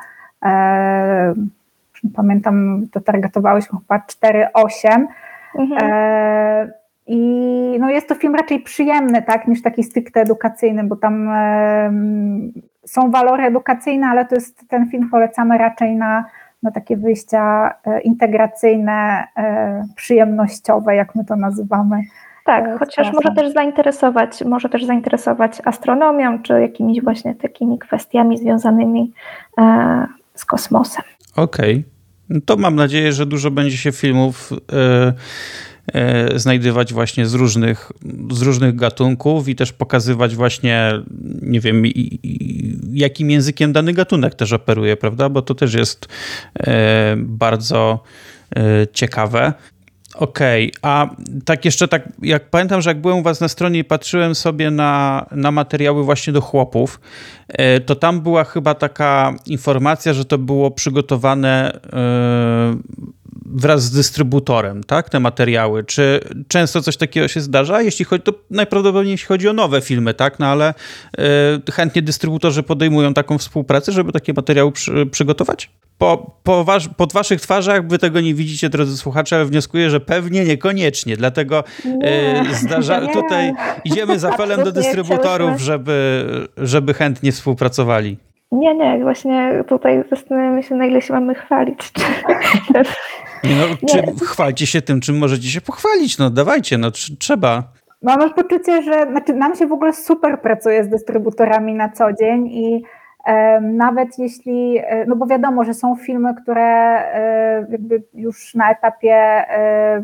pamiętam, dotargetowałyśmy chyba 4-8. Mhm. I no jest to film raczej przyjemny, tak, niż taki stricte edukacyjny, bo tam są walory edukacyjne, ale to jest ten film polecamy raczej na, na takie wyjścia e, integracyjne, e, przyjemnościowe, jak my to nazywamy. Tak, e, chociaż może też zainteresować, może też zainteresować astronomią, czy jakimiś właśnie takimi kwestiami związanymi z kosmosem. Okej. Okay. No to mam nadzieję, że dużo będzie się filmów. Znajdywać właśnie z różnych, z różnych gatunków i też pokazywać właśnie, nie wiem, jakim językiem dany gatunek też operuje, prawda? Bo to też jest e, bardzo e, ciekawe. Okej, okay. a tak jeszcze tak, jak pamiętam, że jak byłem u was na stronie i patrzyłem sobie na, na materiały właśnie do chłopów, to tam była chyba taka informacja, że to było przygotowane wraz z dystrybutorem, tak, te materiały. Czy często coś takiego się zdarza? Jeśli chodzi, to najprawdopodobniej jeśli chodzi o nowe filmy, tak, no ale y, chętnie dystrybutorzy podejmują taką współpracę, żeby takie materiały przy, przygotować? Po, po was, pod waszych twarzach wy tego nie widzicie, drodzy słuchacze, ale wnioskuję, że pewnie niekoniecznie, dlatego y, zdarza, nie. tutaj idziemy z apelem do dystrybutorów, żeby, żeby chętnie współpracowali. Nie, nie, właśnie tutaj zastanawiamy się, na ile się mamy chwalić. Nie no, czy chwalcie się tym, czym możecie się pochwalić? No dawajcie, no trzeba. Mam poczucie, że znaczy nam się w ogóle super pracuje z dystrybutorami na co dzień i e, nawet jeśli, e, no bo wiadomo, że są filmy, które e, jakby już na etapie e,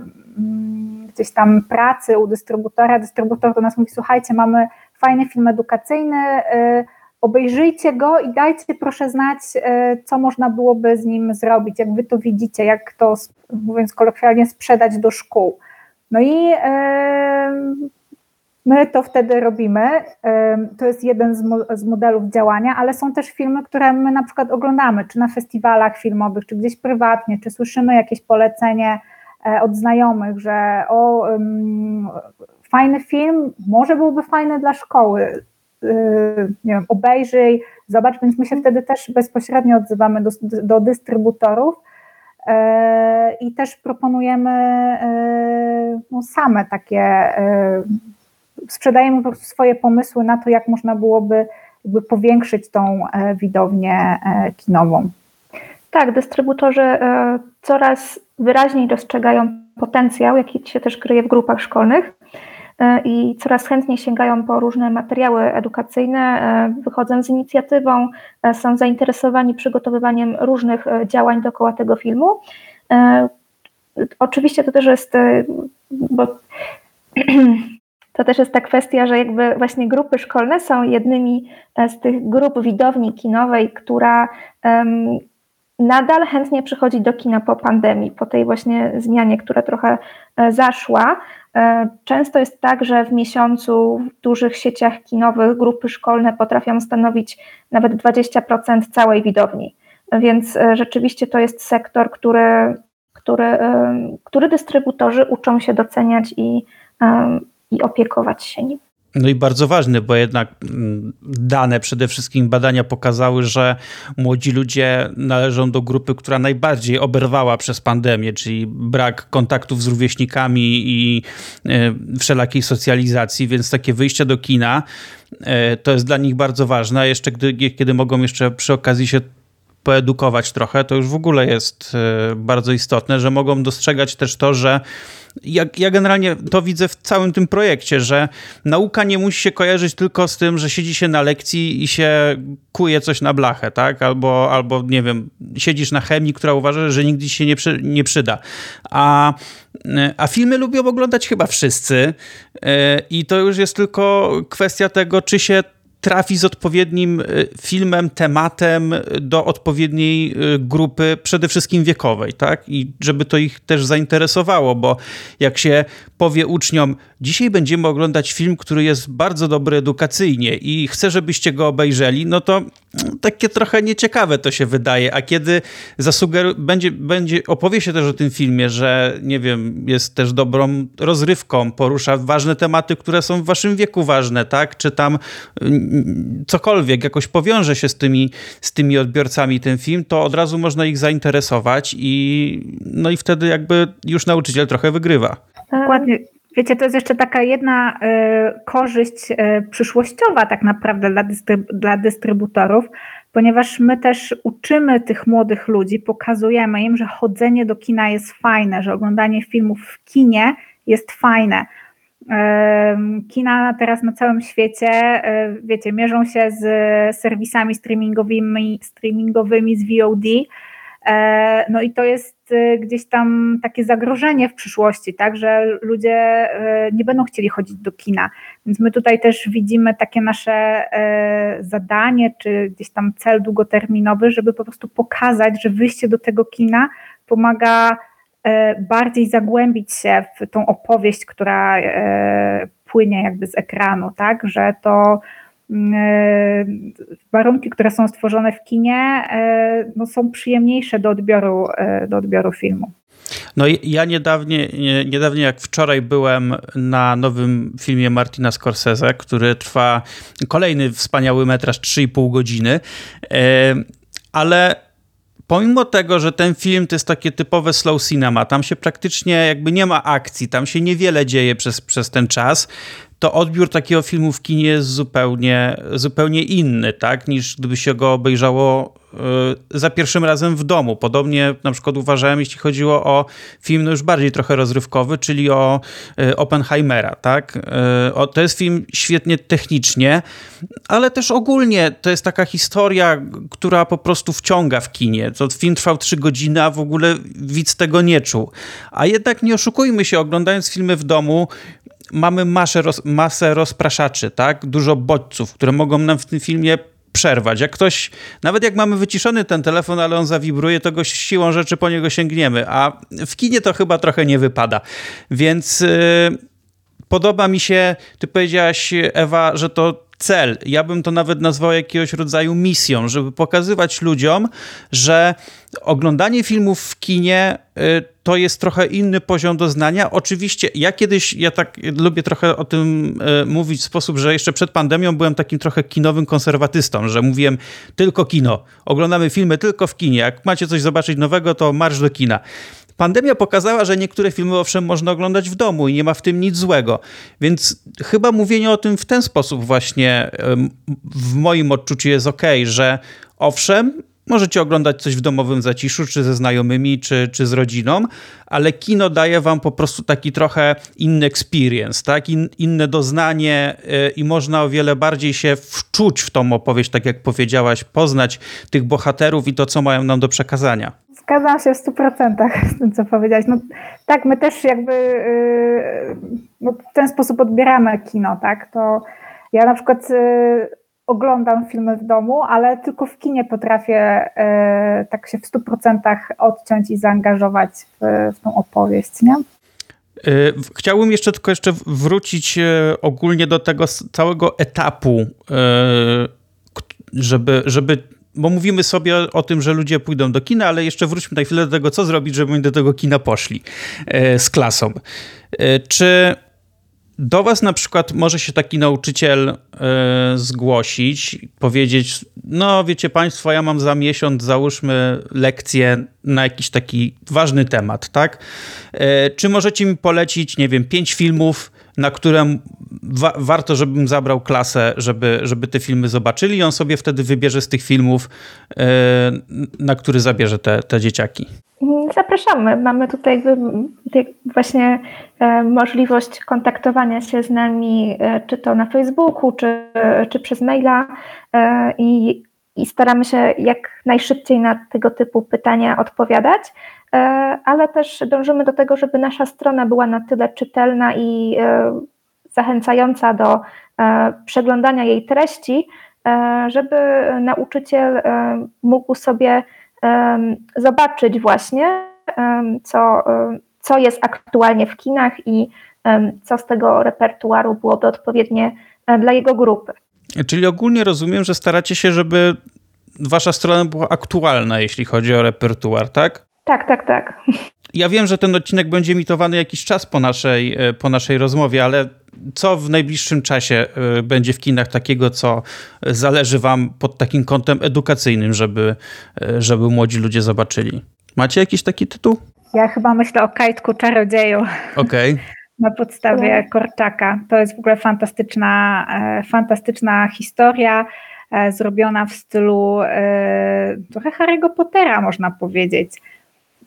gdzieś tam pracy u dystrybutora, dystrybutor do nas mówi, słuchajcie, mamy fajny film edukacyjny, e, obejrzyjcie go i dajcie proszę znać, e, co można byłoby z nim zrobić, jak wy to widzicie, jak to, mówiąc kolokwialnie, sprzedać do szkół. No i my to wtedy robimy. To jest jeden z modelów działania, ale są też filmy, które my na przykład oglądamy, czy na festiwalach filmowych, czy gdzieś prywatnie, czy słyszymy jakieś polecenie e, od znajomych, że o, fajny film, może byłby fajny dla szkoły nie wiem, obejrzyj, zobacz, więc my się wtedy też bezpośrednio odzywamy do, do dystrybutorów y, i też proponujemy y, no, same takie, sprzedajemy po prostu swoje pomysły na to, jak można byłoby jakby powiększyć tą e, widownię e, kinową. Tak, dystrybutorzy e, coraz wyraźniej dostrzegają potencjał, jaki się też kryje w grupach szkolnych E, i coraz chętniej sięgają po różne materiały edukacyjne, e, wychodzą z inicjatywą, e, są zainteresowani przygotowywaniem różnych działań dookoła tego filmu. Oczywiście to też jest, bo to też jest ta kwestia, że jakby właśnie grupy szkolne są jednymi z tych grup widowni kinowej, która nadal chętnie przychodzi do kina po pandemii, po tej właśnie zmianie, która trochę zaszła. E, często jest tak, że w miesiącu w dużych sieciach kinowych grupy szkolne potrafią stanowić nawet 20% całej widowni. Więc e, rzeczywiście to jest sektor, który, który, e, który dystrybutorzy uczą się doceniać i, i opiekować się nim. No i bardzo ważny, bo jednak mm, dane, przede wszystkim badania pokazały, że młodzi ludzie należą do grupy, która najbardziej oberwała przez pandemię, czyli brak kontaktów z rówieśnikami i e, wszelakiej socjalizacji, więc takie wyjście do kina e, to jest dla nich bardzo ważne. A jeszcze gdy, kiedy mogą jeszcze przy okazji się poedukować trochę, to już w ogóle jest e, bardzo istotne, że mogą dostrzegać też to, że ja, ja, generalnie to widzę w całym tym projekcie, że nauka nie musi się kojarzyć tylko z tym, że siedzi się na lekcji i się kuje coś na blachę, tak? Albo, albo nie wiem, siedzisz na chemii, która uważa, że nigdy się nie, przy, nie przyda. A, a filmy lubią oglądać chyba wszyscy e, i to już jest tylko kwestia tego, czy się trafi z odpowiednim filmem, tematem do odpowiedniej grupy, przede wszystkim wiekowej, tak? I żeby to ich też zainteresowało, bo jak się powie uczniom, dzisiaj będziemy oglądać film, który jest bardzo dobry edukacyjnie i chcę, żebyście go obejrzeli, no to takie trochę nieciekawe to się wydaje, a kiedy zasugeru- będzie, będzie, opowie się też o tym filmie, że nie wiem, jest też dobrą rozrywką, porusza ważne tematy, które są w waszym wieku ważne, tak? Czy tam mm, cokolwiek jakoś powiąże się z tymi, z tymi odbiorcami ten film, to od razu można ich zainteresować i no i wtedy jakby już nauczyciel trochę wygrywa. Dokładnie. Wiecie, to jest jeszcze taka jedna y, korzyść y, przyszłościowa tak naprawdę dla, dystryb dla dystrybutorów, ponieważ my też uczymy tych młodych ludzi, pokazujemy im, że chodzenie do kina jest fajne, że oglądanie filmów w kinie jest fajne. Y, kina teraz na całym świecie, wiecie, mierzą się z serwisami streamingowymi, streamingowymi z VOD, E, no i to jest e, gdzieś tam takie zagrożenie w przyszłości, tak, że ludzie e, nie będą chcieli chodzić do kina. Więc my tutaj też widzimy takie nasze zadanie, czy gdzieś tam cel długoterminowy, żeby po prostu pokazać, że wyjście do tego kina pomaga bardziej zagłębić się w tą opowieść, która płynie jakby z ekranu, tak, że to Mm, e, warunki, które są stworzone w kinie, e, no, są przyjemniejsze do odbioru, e, do odbioru filmu. No ja niedawnie, niedawnie jak wczoraj byłem na nowym filmie Martina Scorsese, który trwa kolejny wspaniały metraż 3,5 godziny, ale pomimo tego, że ten film to jest takie typowe slow cinema, tam się praktycznie jakby nie ma akcji, tam się niewiele dzieje przez, przez ten czas, to odbiór takiego filmu w kinie jest zupełnie, zupełnie inny, tak, niż gdyby się go obejrzało e, za pierwszym razem w domu. Podobnie na przykład uważałem, jeśli chodziło o film no już bardziej trochę rozrywkowy, czyli o e, Oppenheimera, tak. E, to jest film świetnie technicznie, ale też ogólnie to jest taka historia, która po prostu wciąga w kinie. To film trwał trzy godziny, a w ogóle widz tego nie czuł. A jednak nie oszukujmy się, oglądając filmy w domu, mamy masę, roz, masę rozpraszaczy, tak? Dużo bodźców, które mogą nam w tym filmie przerwać. Jak ktoś, nawet jak mamy wyciszony ten telefon, ale on zawibruje, to go siłą rzeczy po niego sięgniemy, a w kinie to chyba trochę nie wypada. Więc yy, podoba mi się, ty powiedziałaś, Ewa, że to cel. Ja bym to nawet nazwał jakiegoś rodzaju misją, żeby pokazywać ludziom, że oglądanie filmów w kinie y, to jest trochę inny poziom doznania. Oczywiście ja kiedyś, ja tak lubię trochę o tym y, mówić w sposób, że jeszcze przed pandemią byłem takim trochę kinowym konserwatystą, że mówiłem tylko kino, oglądamy filmy tylko w kinie. Jak macie coś zobaczyć nowego, to marsz do kina. Pandemia pokazała, że niektóre filmy owszem można oglądać w domu i nie ma w tym nic złego. Więc chyba mówienie o tym w ten sposób właśnie w moim odczuciu jest ok, że owszem, Możecie oglądać coś w domowym zaciszu, czy ze znajomymi, czy, czy z rodziną, ale kino daje wam po prostu taki trochę inny experience, tak? In, inne doznanie yy, i można o wiele bardziej się wczuć w tą opowieść, tak jak powiedziałaś, poznać tych bohaterów i to, co mają nam do przekazania. Zgadzam się w stu procentach z tym, co powiedziałeś. No, tak, my też jakby yy, no, w ten sposób odbieramy kino, tak? To ja na przykład yy, oglądam filmy w domu, ale tylko w kinie potrafię yy, tak się w stu procentach odciąć i zaangażować w, w tą opowieść, nie? Y, chciałbym jeszcze tylko jeszcze wrócić y, ogólnie do tego całego etapu, y, żeby, żeby bo mówimy sobie o tym, że ludzie pójdą do kina, ale jeszcze wróćmy na chwilę do tego, co zrobić, żeby oni do tego kina poszli e, z klasą. E, czy do was na przykład może się taki nauczyciel e, zgłosić, powiedzieć, no wiecie państwo, ja mam za miesiąc, załóżmy lekcję na jakiś taki ważny temat, tak? Czy możecie mi polecić, nie wiem, pięć filmów, na które wa warto, żebym zabrał klasę, żeby, żeby te filmy zobaczyli i on sobie wtedy wybierze z tych filmów, yy, na który zabierze te, te dzieciaki. Zapraszamy. Mamy tutaj właśnie e, możliwość kontaktowania się z nami, e, czy to na Facebooku, czy, czy przez maila i, i staramy się jak najszybciej na tego typu pytania odpowiadać. E, ale też dążymy do tego, żeby nasza strona była na tyle czytelna i e, zachęcająca do przeglądania jej treści, żeby nauczyciel mógł sobie zobaczyć właśnie, co, co jest aktualnie w kinach i co z tego repertuaru byłoby odpowiednie dla jego grupy. Czyli ogólnie rozumiem, że staracie się, żeby wasza strona była aktualna, jeśli chodzi o repertuar, tak? Tak, tak, tak. Ja wiem, że ten odcinek będzie emitowany jakiś czas po naszej, e, po naszej rozmowie, ale co w najbliższym czasie e, będzie w kinach takiego, co zależy wam pod takim kątem edukacyjnym, żeby, e, żeby młodzi ludzie zobaczyli? Macie jakiś taki tytuł? Ja chyba myślę o Kajtku Czarodzieju. Okej. Okay. Na podstawie Korczaka. To jest w ogóle fantastyczna, fantastyczna historia zrobiona w stylu trochę Harry'ego Pottera, można powiedzieć.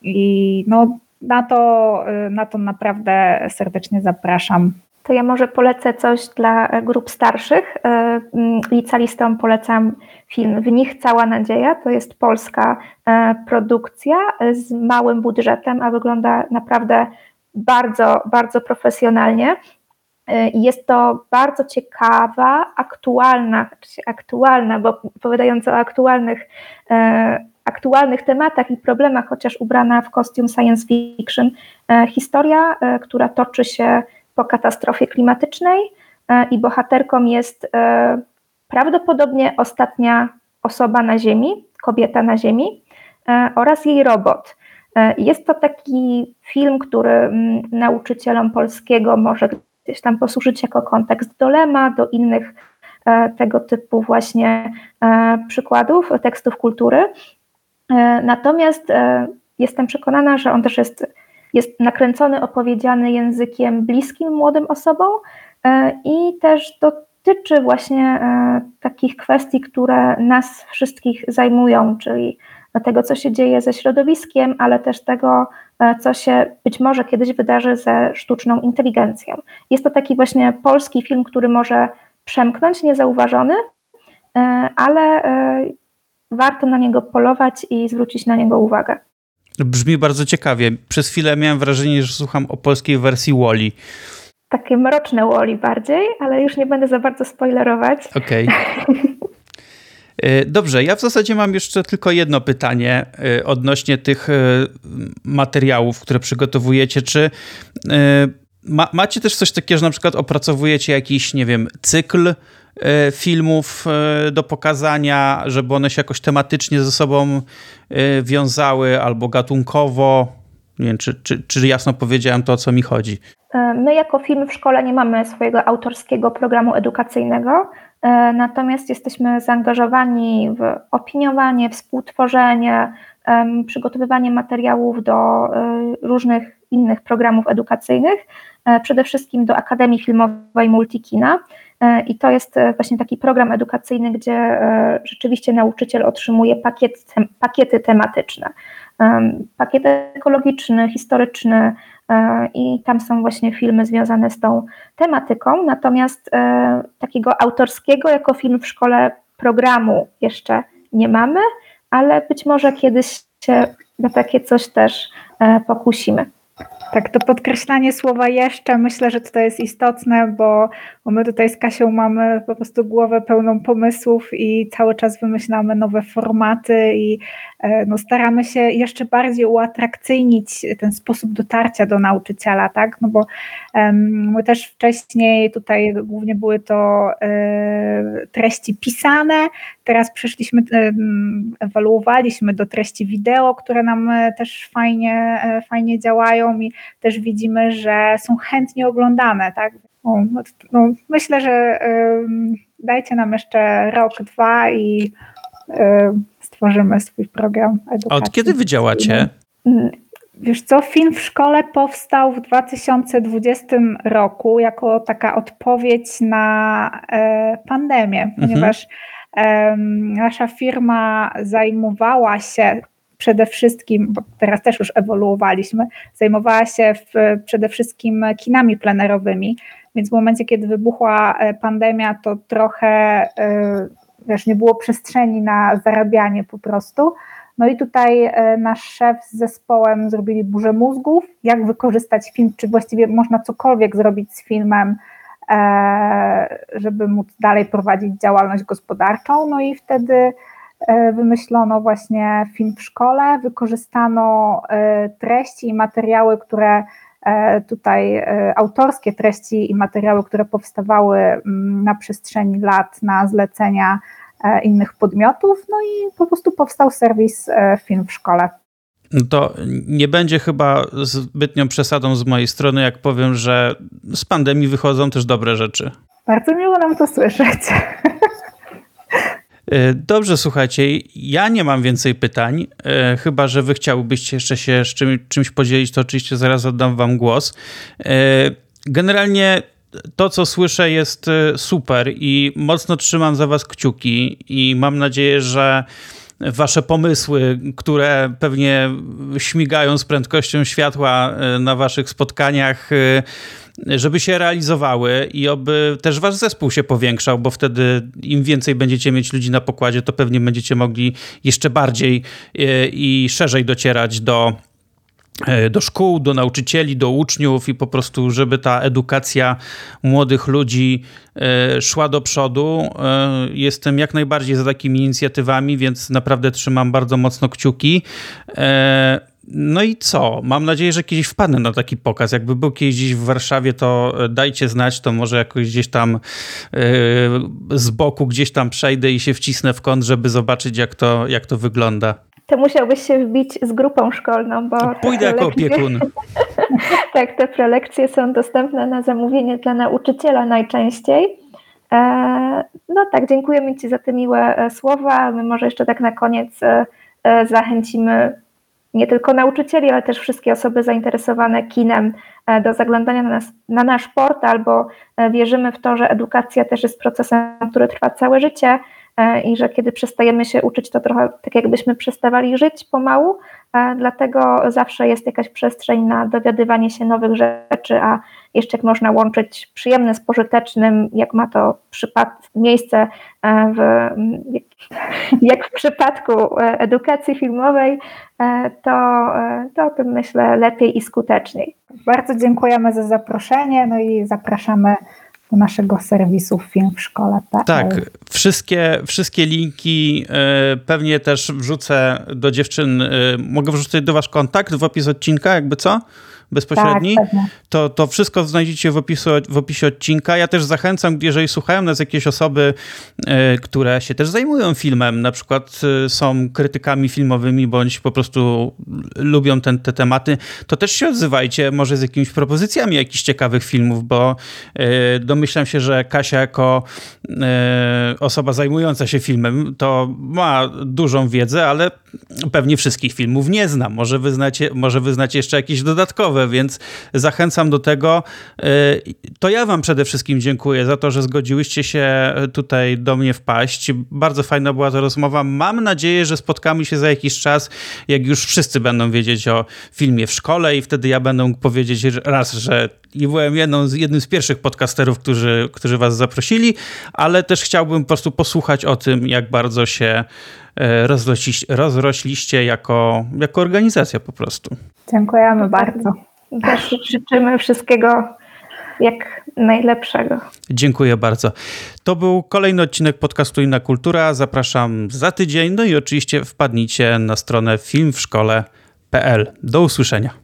I no, na, to, na to naprawdę serdecznie zapraszam. To ja może polecę coś dla grup starszych. E, mm, licealistom polecam film W nich cała nadzieja. To jest polska e, produkcja z małym budżetem, a wygląda naprawdę bardzo, bardzo profesjonalnie. Jest to bardzo ciekawa, aktualna, aktualna, bo opowiadająca o aktualnych aktualnych tematach i problemach, chociaż ubrana w kostium science fiction, e, historia, e, która toczy się po katastrofie klimatycznej e, i bohaterką jest prawdopodobnie ostatnia osoba na Ziemi, kobieta na Ziemi oraz jej robot. Jest to taki film, który nauczycielom polskiego może gdzieś tam posłużyć jako kontekst do Lema, do innych tego typu właśnie przykładów tekstów kultury. E, natomiast e, jestem przekonana, że on też jest, jest nakręcony, opowiedziany językiem bliskim młodym osobom e, i też dotyczy właśnie takich kwestii, które nas wszystkich zajmują, czyli tego, co się dzieje ze środowiskiem, ale też tego, co się być może kiedyś wydarzy ze sztuczną inteligencją. Jest to taki właśnie polski film, który może przemknąć niezauważony, ale warto na niego polować i zwrócić na niego uwagę. Brzmi bardzo ciekawie. Przez chwilę miałem wrażenie, że słucham o polskiej wersji Woli. Takie mroczne Woli bardziej, ale już nie będę za bardzo spoilerować. Okej. Okay. E, dobrze, ja w zasadzie mam jeszcze tylko jedno pytanie e, odnośnie tych e, materiałów, które przygotowujecie. Czy ma, macie też coś takiego, że na przykład opracowujecie jakiś, nie wiem, cykl filmów e, do pokazania, żeby one się jakoś tematycznie ze sobą e, wiązały albo gatunkowo. Nie wiem, czy, czy, czy jasno powiedziałem to, o co mi chodzi. My jako firmy w szkole nie mamy swojego autorskiego programu edukacyjnego, natomiast jesteśmy zaangażowani w opiniowanie, współtworzenie, przygotowywanie materiałów do różnych innych programów edukacyjnych, przede wszystkim do Akademii Filmowej Multikina. E, I to jest e, właśnie taki program edukacyjny, gdzie e, rzeczywiście nauczyciel otrzymuje pakiet, pakiety tematyczne. Pakiet ekologiczny, historyczny i tam są właśnie filmy związane z tą tematyką. Natomiast takiego autorskiego jako film w szkole programu jeszcze nie mamy, ale być może kiedyś się na takie coś też pokusimy. Tak, to podkreślanie słowa jeszcze myślę, że to jest istotne, bo, bo my tutaj z Kasią mamy po prostu głowę pełną pomysłów i cały czas wymyślamy nowe formaty i e, no, staramy się jeszcze bardziej uatrakcyjnić ten sposób dotarcia do nauczyciela, tak? No bo um, my też wcześniej tutaj głównie były to e, treści pisane, teraz przeszliśmy, e, ewaluowaliśmy do treści wideo, które nam też fajnie, fajnie działają i też widzimy, że są chętnie oglądane, tak? No, no, myślę, że dajcie nam jeszcze rok, dwa i stworzymy swój program edukacji. A od kiedy wy działacie? Mm, wiesz co, film w szkole powstał w 2020 roku jako taka odpowiedź na pandemię, mhm. ponieważ nasza firma zajmowała się przede wszystkim, bo teraz też już ewoluowaliśmy, zajmowała się w, przede wszystkim kinami plenerowymi, więc w momencie, kiedy wybuchła e, pandemia, to trochę e, nie było przestrzeni na zarabianie po prostu. No i tutaj e, nasz szef z zespołem zrobili burzę mózgów, jak wykorzystać film, czy właściwie można cokolwiek zrobić z filmem żeby móc dalej prowadzić działalność gospodarczą. No i wtedy wymyślono właśnie film w szkole, wykorzystano treści i materiały, które tutaj autorskie treści i materiały, które powstawały mm, na przestrzeni lat na zlecenia innych podmiotów, no i po prostu powstał serwis Film w szkole to nie będzie chyba zbytnią przesadą z mojej strony, jak powiem, że z pandemii wychodzą też dobre rzeczy. Bardzo miło nam to słyszeć. E, dobrze, słuchajcie, ja nie mam więcej pytań, e, chyba że wy chciałbyście jeszcze się z czym, czymś podzielić, to oczywiście zaraz oddam wam głos. E, generalnie to, co słyszę, jest super i mocno trzymam za was kciuki i mam nadzieję, że wasze pomysły, które pewnie śmigają z prędkością światła na waszych spotkaniach, żeby się realizowały i oby też wasz zespół się powiększał, bo wtedy im więcej będziecie mieć ludzi na pokładzie, to pewnie będziecie mogli jeszcze bardziej e, i szerzej docierać do E, do szkół, do nauczycieli, do uczniów i po prostu, żeby ta edukacja młodych ludzi e, szła do przodu. Jestem jak najbardziej za takimi inicjatywami, więc naprawdę trzymam bardzo mocno kciuki. No i co? Mam nadzieję, że kiedyś wpadnę na taki pokaz. Jakby był kiedyś gdzieś w Warszawie, to dajcie znać, to może jakoś gdzieś tam z boku gdzieś tam przejdę i się wcisnę w kąt, żeby zobaczyć, jak to, jak to wygląda to musiałbyś się wbić z grupą szkolną, bo. Pójdę jako opiekun. tak, te prelekcje są dostępne na zamówienie dla nauczyciela najczęściej. E, no tak, dziękujemy Ci za te miłe e, słowa. My może jeszcze tak na koniec e, zachęcimy nie tylko nauczycieli, ale też wszystkie osoby zainteresowane kinem do zaglądania na, nas, na nasz portal, bo wierzymy w to, że edukacja też jest procesem, który trwa całe życie E, i że kiedy przestajemy się uczyć, to trochę tak jakbyśmy przestawali żyć pomału, e, dlatego zawsze jest jakaś przestrzeń na dowiadywanie się nowych rzeczy, a jeszcze jak można łączyć przyjemne z pożytecznym, jak ma to miejsce e, w, jak w przypadku edukacji filmowej, to, to o tym myślę lepiej i skuteczniej. Bardzo dziękujemy za zaproszenie, no i zapraszamy naszego serwisu Film w Szkole. Tak, wszystkie, wszystkie linki e, pewnie też wrzucę do dziewczyn. E, mogę wrzucić do Was kontakt w opis odcinka, jakby co? Bezpośredni, tak, to, to wszystko znajdziecie w, opisu, w opisie odcinka. Ja też zachęcam, jeżeli słuchają nas jakieś osoby, e, które się też zajmują filmem, na przykład e, są krytykami filmowymi, bądź po prostu lubią ten, te tematy, to też się odzywajcie może z jakimiś propozycjami jakichś ciekawych filmów, bo e, domyślam się, że Kasia jako osoba zajmująca się filmem, to ma dużą wiedzę, ale pewnie wszystkich filmów nie znam. Może wyznacie, może wyznacie jeszcze jakieś dodatkowe więc zachęcam do tego. E, to ja Wam przede wszystkim dziękuję za to, że zgodziłyście się tutaj do mnie wpaść. Bardzo fajna była ta rozmowa. Mam nadzieję, że spotkamy się za jakiś czas, jak już wszyscy będą wiedzieć o filmie w szkole, i wtedy ja będę mógł powiedzieć raz, że byłem jedną z, jednym z pierwszych podcasterów, którzy, którzy Was zaprosili, ale też chciałbym po prostu posłuchać o tym, jak bardzo się e, rozrośliście, rozrośliście jako, jako organizacja po prostu. Dziękujemy bardzo. Też życzymy wszystkiego jak najlepszego. Dziękuję bardzo. To był kolejny odcinek podcastu Inna Kultura. Zapraszam za tydzień. No i oczywiście wpadnijcie na stronę filmwszkole.pl. Do usłyszenia.